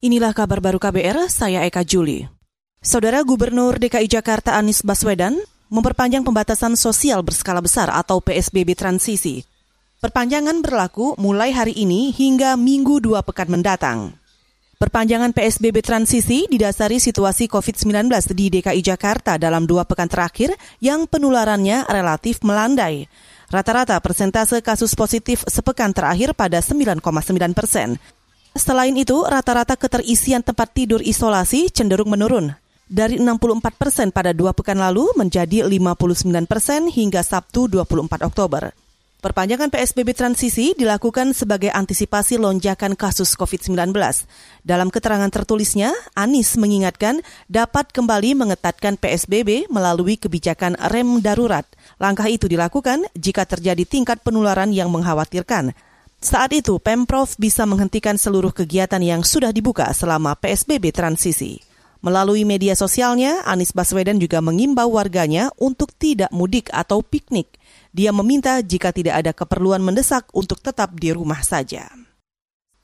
Inilah kabar baru KBR, saya Eka Juli. Saudara Gubernur DKI Jakarta Anies Baswedan memperpanjang pembatasan sosial berskala besar atau PSBB transisi. Perpanjangan berlaku mulai hari ini hingga minggu dua pekan mendatang. Perpanjangan PSBB transisi didasari situasi COVID-19 di DKI Jakarta dalam dua pekan terakhir yang penularannya relatif melandai. Rata-rata persentase kasus positif sepekan terakhir pada 9,9 persen. Selain itu, rata-rata keterisian tempat tidur isolasi cenderung menurun. Dari 64 persen pada dua pekan lalu menjadi 59 persen hingga Sabtu 24 Oktober. Perpanjangan PSBB transisi dilakukan sebagai antisipasi lonjakan kasus COVID-19. Dalam keterangan tertulisnya, Anies mengingatkan dapat kembali mengetatkan PSBB melalui kebijakan rem darurat. Langkah itu dilakukan jika terjadi tingkat penularan yang mengkhawatirkan. Saat itu, Pemprov bisa menghentikan seluruh kegiatan yang sudah dibuka selama PSBB transisi. Melalui media sosialnya, Anies Baswedan juga mengimbau warganya untuk tidak mudik atau piknik. Dia meminta jika tidak ada keperluan mendesak untuk tetap di rumah saja.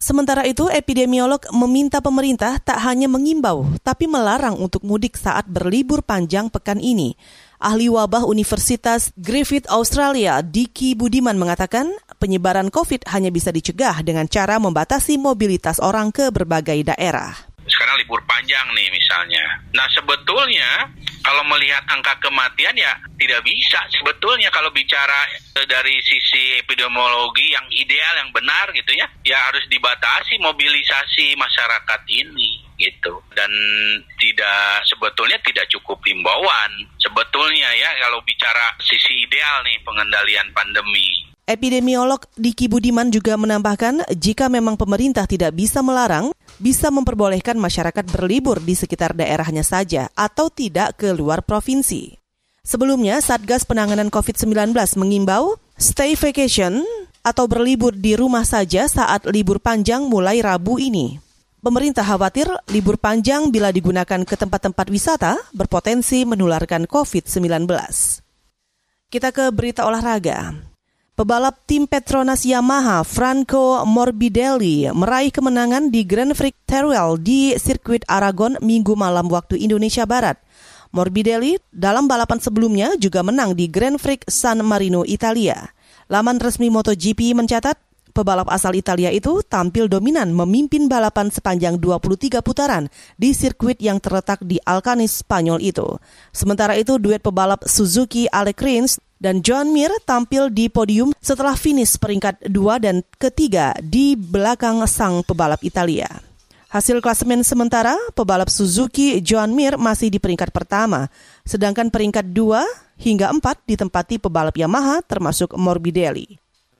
Sementara itu, epidemiolog meminta pemerintah tak hanya mengimbau, tapi melarang untuk mudik saat berlibur panjang pekan ini. Ahli wabah Universitas Griffith Australia, Diki Budiman mengatakan penyebaran COVID hanya bisa dicegah dengan cara membatasi mobilitas orang ke berbagai daerah. Sekarang libur panjang nih misalnya. Nah sebetulnya kalau melihat angka kematian ya tidak bisa sebetulnya kalau bicara dari sisi epidemiologi yang ideal yang benar gitu ya ya harus dibatasi mobilisasi masyarakat ini gitu dan tidak sebetulnya tidak cukup himbauan sebetulnya ya kalau bicara sisi ideal nih pengendalian pandemi Epidemiolog Diki Budiman juga menambahkan jika memang pemerintah tidak bisa melarang, bisa memperbolehkan masyarakat berlibur di sekitar daerahnya saja atau tidak ke luar provinsi. Sebelumnya, Satgas Penanganan COVID-19 mengimbau stay vacation atau berlibur di rumah saja saat libur panjang mulai Rabu ini. Pemerintah khawatir libur panjang bila digunakan ke tempat-tempat wisata berpotensi menularkan COVID-19. Kita ke berita olahraga. Pebalap tim Petronas Yamaha Franco Morbidelli meraih kemenangan di Grand Prix Teruel di sirkuit Aragon minggu malam waktu Indonesia Barat. Morbidelli dalam balapan sebelumnya juga menang di Grand Prix San Marino, Italia. Laman resmi MotoGP mencatat pebalap asal Italia itu tampil dominan memimpin balapan sepanjang 23 putaran di sirkuit yang terletak di Alcanis, Spanyol itu. Sementara itu, duet pebalap Suzuki Alex Rins dan John Mir tampil di podium setelah finish peringkat dua dan ketiga di belakang sang pebalap Italia. Hasil klasemen sementara, pebalap Suzuki John Mir masih di peringkat pertama, sedangkan peringkat dua hingga empat ditempati pebalap Yamaha termasuk Morbidelli.